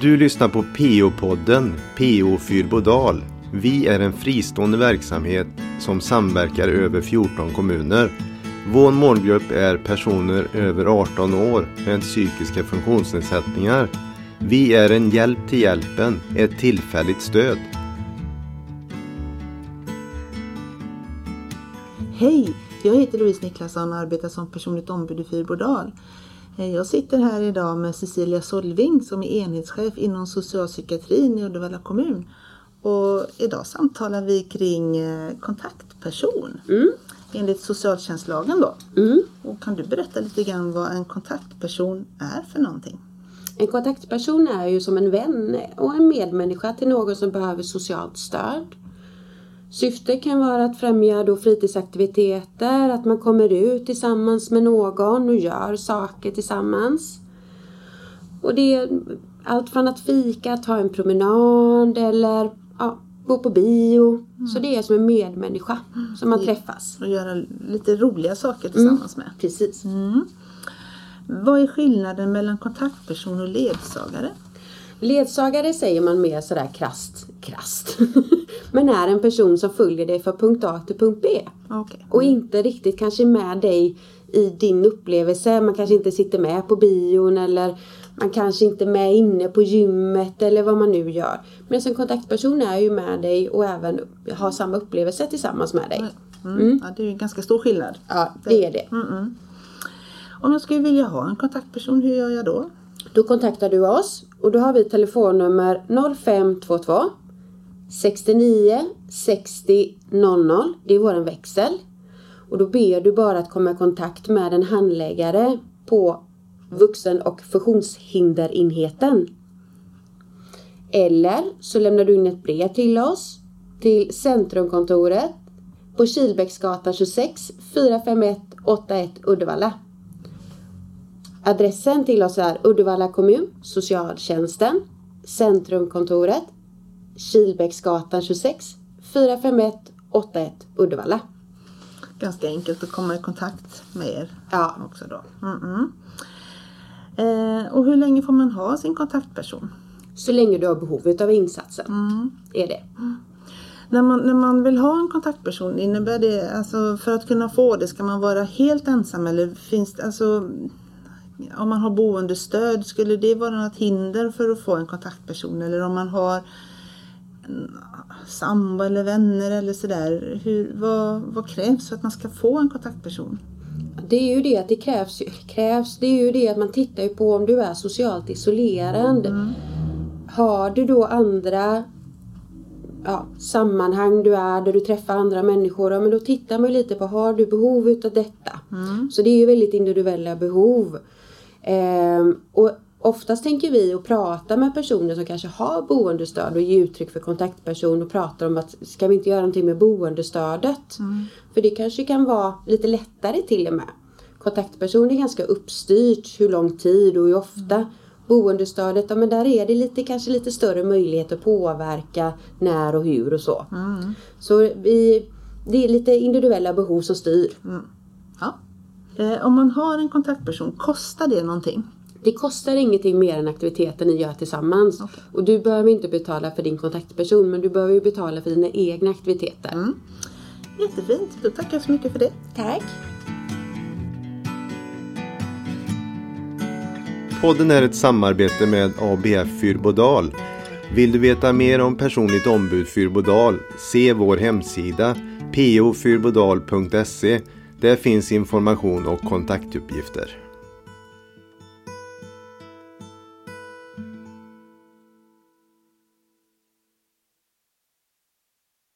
Du lyssnar på PO-podden PO Fyrbodal. Vi är en fristående verksamhet som samverkar över 14 kommuner. Vår målgrupp är personer över 18 år med psykiska funktionsnedsättningar. Vi är en hjälp till hjälpen, ett tillfälligt stöd. Hej! Jag heter Louise Niklasson och arbetar som personligt ombud i Fyrbodal. Eh, Jag sitter här idag med Cecilia Solving som är enhetschef inom socialpsykiatrin i Uddevalla kommun. Och idag samtalar vi kring eh, kontaktperson enligt socialtjänstlagen då. Och kan du berätta lite grann vad en kontaktperson är för någonting? En kontaktperson är ju som en vän och en medmänniska till någon som behöver socialt stöd. Syftet kan vara att främja då fritidsaktiviteter, att man kommer ut tillsammans med någon och gör saker tillsammans. Och det är allt från att fika, ta en promenad eller ja, gå på bio. Så det är som en medmänniska som man träffas. Och göra lite roliga saker tillsammans med. Precis. Vad är skillnaden mellan kontaktperson och ledsagare? Ledsagare säger man mer sådär krasst, krasst. Men är en person som följer dig från punkt A till punkt B. Okej. Och inte riktigt kanske med dig i din upplevelse. Man kanske inte sitter med på bion eller man kanske inte är med inne på gymmet eller vad man nu gör. Men en kontaktperson är ju med dig och även har samma upplevelse tillsammans med dig. Mm. Ja, det är ju en ganska stor skillnad. Ja, det är det. Om jag skulle vilja ha en kontaktperson, hur gör jag då? Då kontaktar du oss och då har vi telefonnummer 0522 69 60 00. Det är våran växel. Och då ber du bara att komma i kontakt med en handläggare på vuxen och funktionshinderenheten. Eller så lämnar du in ett brev till oss till Centrumkontoret på Kilbäcksgatan 26 451 81 Uddevalla. Adressen till oss är Uddevalla kommun, socialtjänsten, Centrumkontoret, Kilbäcksgatan 26 451 81 Uddevalla. Ganska enkelt att komma i kontakt med er Ja. också då. Mm-mm. Eh, och hur länge får man ha sin kontaktperson? Så länge du har behov av insatsen. Är det. När man, när man vill ha en kontaktperson, innebär det, alltså för att kunna få det, ska man vara helt ensam eller finns det, alltså om man har boendestöd, skulle det vara något hinder för att få en kontaktperson? Eller om man har sambo eller vänner eller sådär, hur, vad, vad krävs för att man ska få en kontaktperson? Det är ju det att det krävs, krävs det är ju det att man tittar på om du är socialt isolerad. Har du då andra ja, sammanhang du är där du träffar andra människor, ja, men då tittar man ju lite på har du behov utav detta? Så det är ju väldigt individuella behov. Ehm, och oftast tänker vi att prata med personer som kanske har boendestöd och ge uttryck för kontaktperson och pratar om att ska vi inte göra någonting med boendestödet? För det kanske kan vara lite lättare till och med. Kontaktperson är ganska uppstyrt hur lång tid och hur ofta. Boendestödet, ja men där är det lite, kanske lite större möjlighet att påverka när och hur och så. Så vi, det är lite individuella behov som styr. Ja. Eh, om man har en kontaktperson, kostar det någonting? Det kostar ingenting mer än aktiviteten ni gör tillsammans. Och du behöver inte betala för din kontaktperson men du behöver ju betala för dina egna aktiviteter. Jättefint, då tackar jag så mycket för det. Tack! Podden är ett samarbete med ABF Fyrbodal. Vill du veta mer om personligt ombud Fyrbodal? Se vår hemsida pofyrbodal.se. Där finns information och kontaktuppgifter.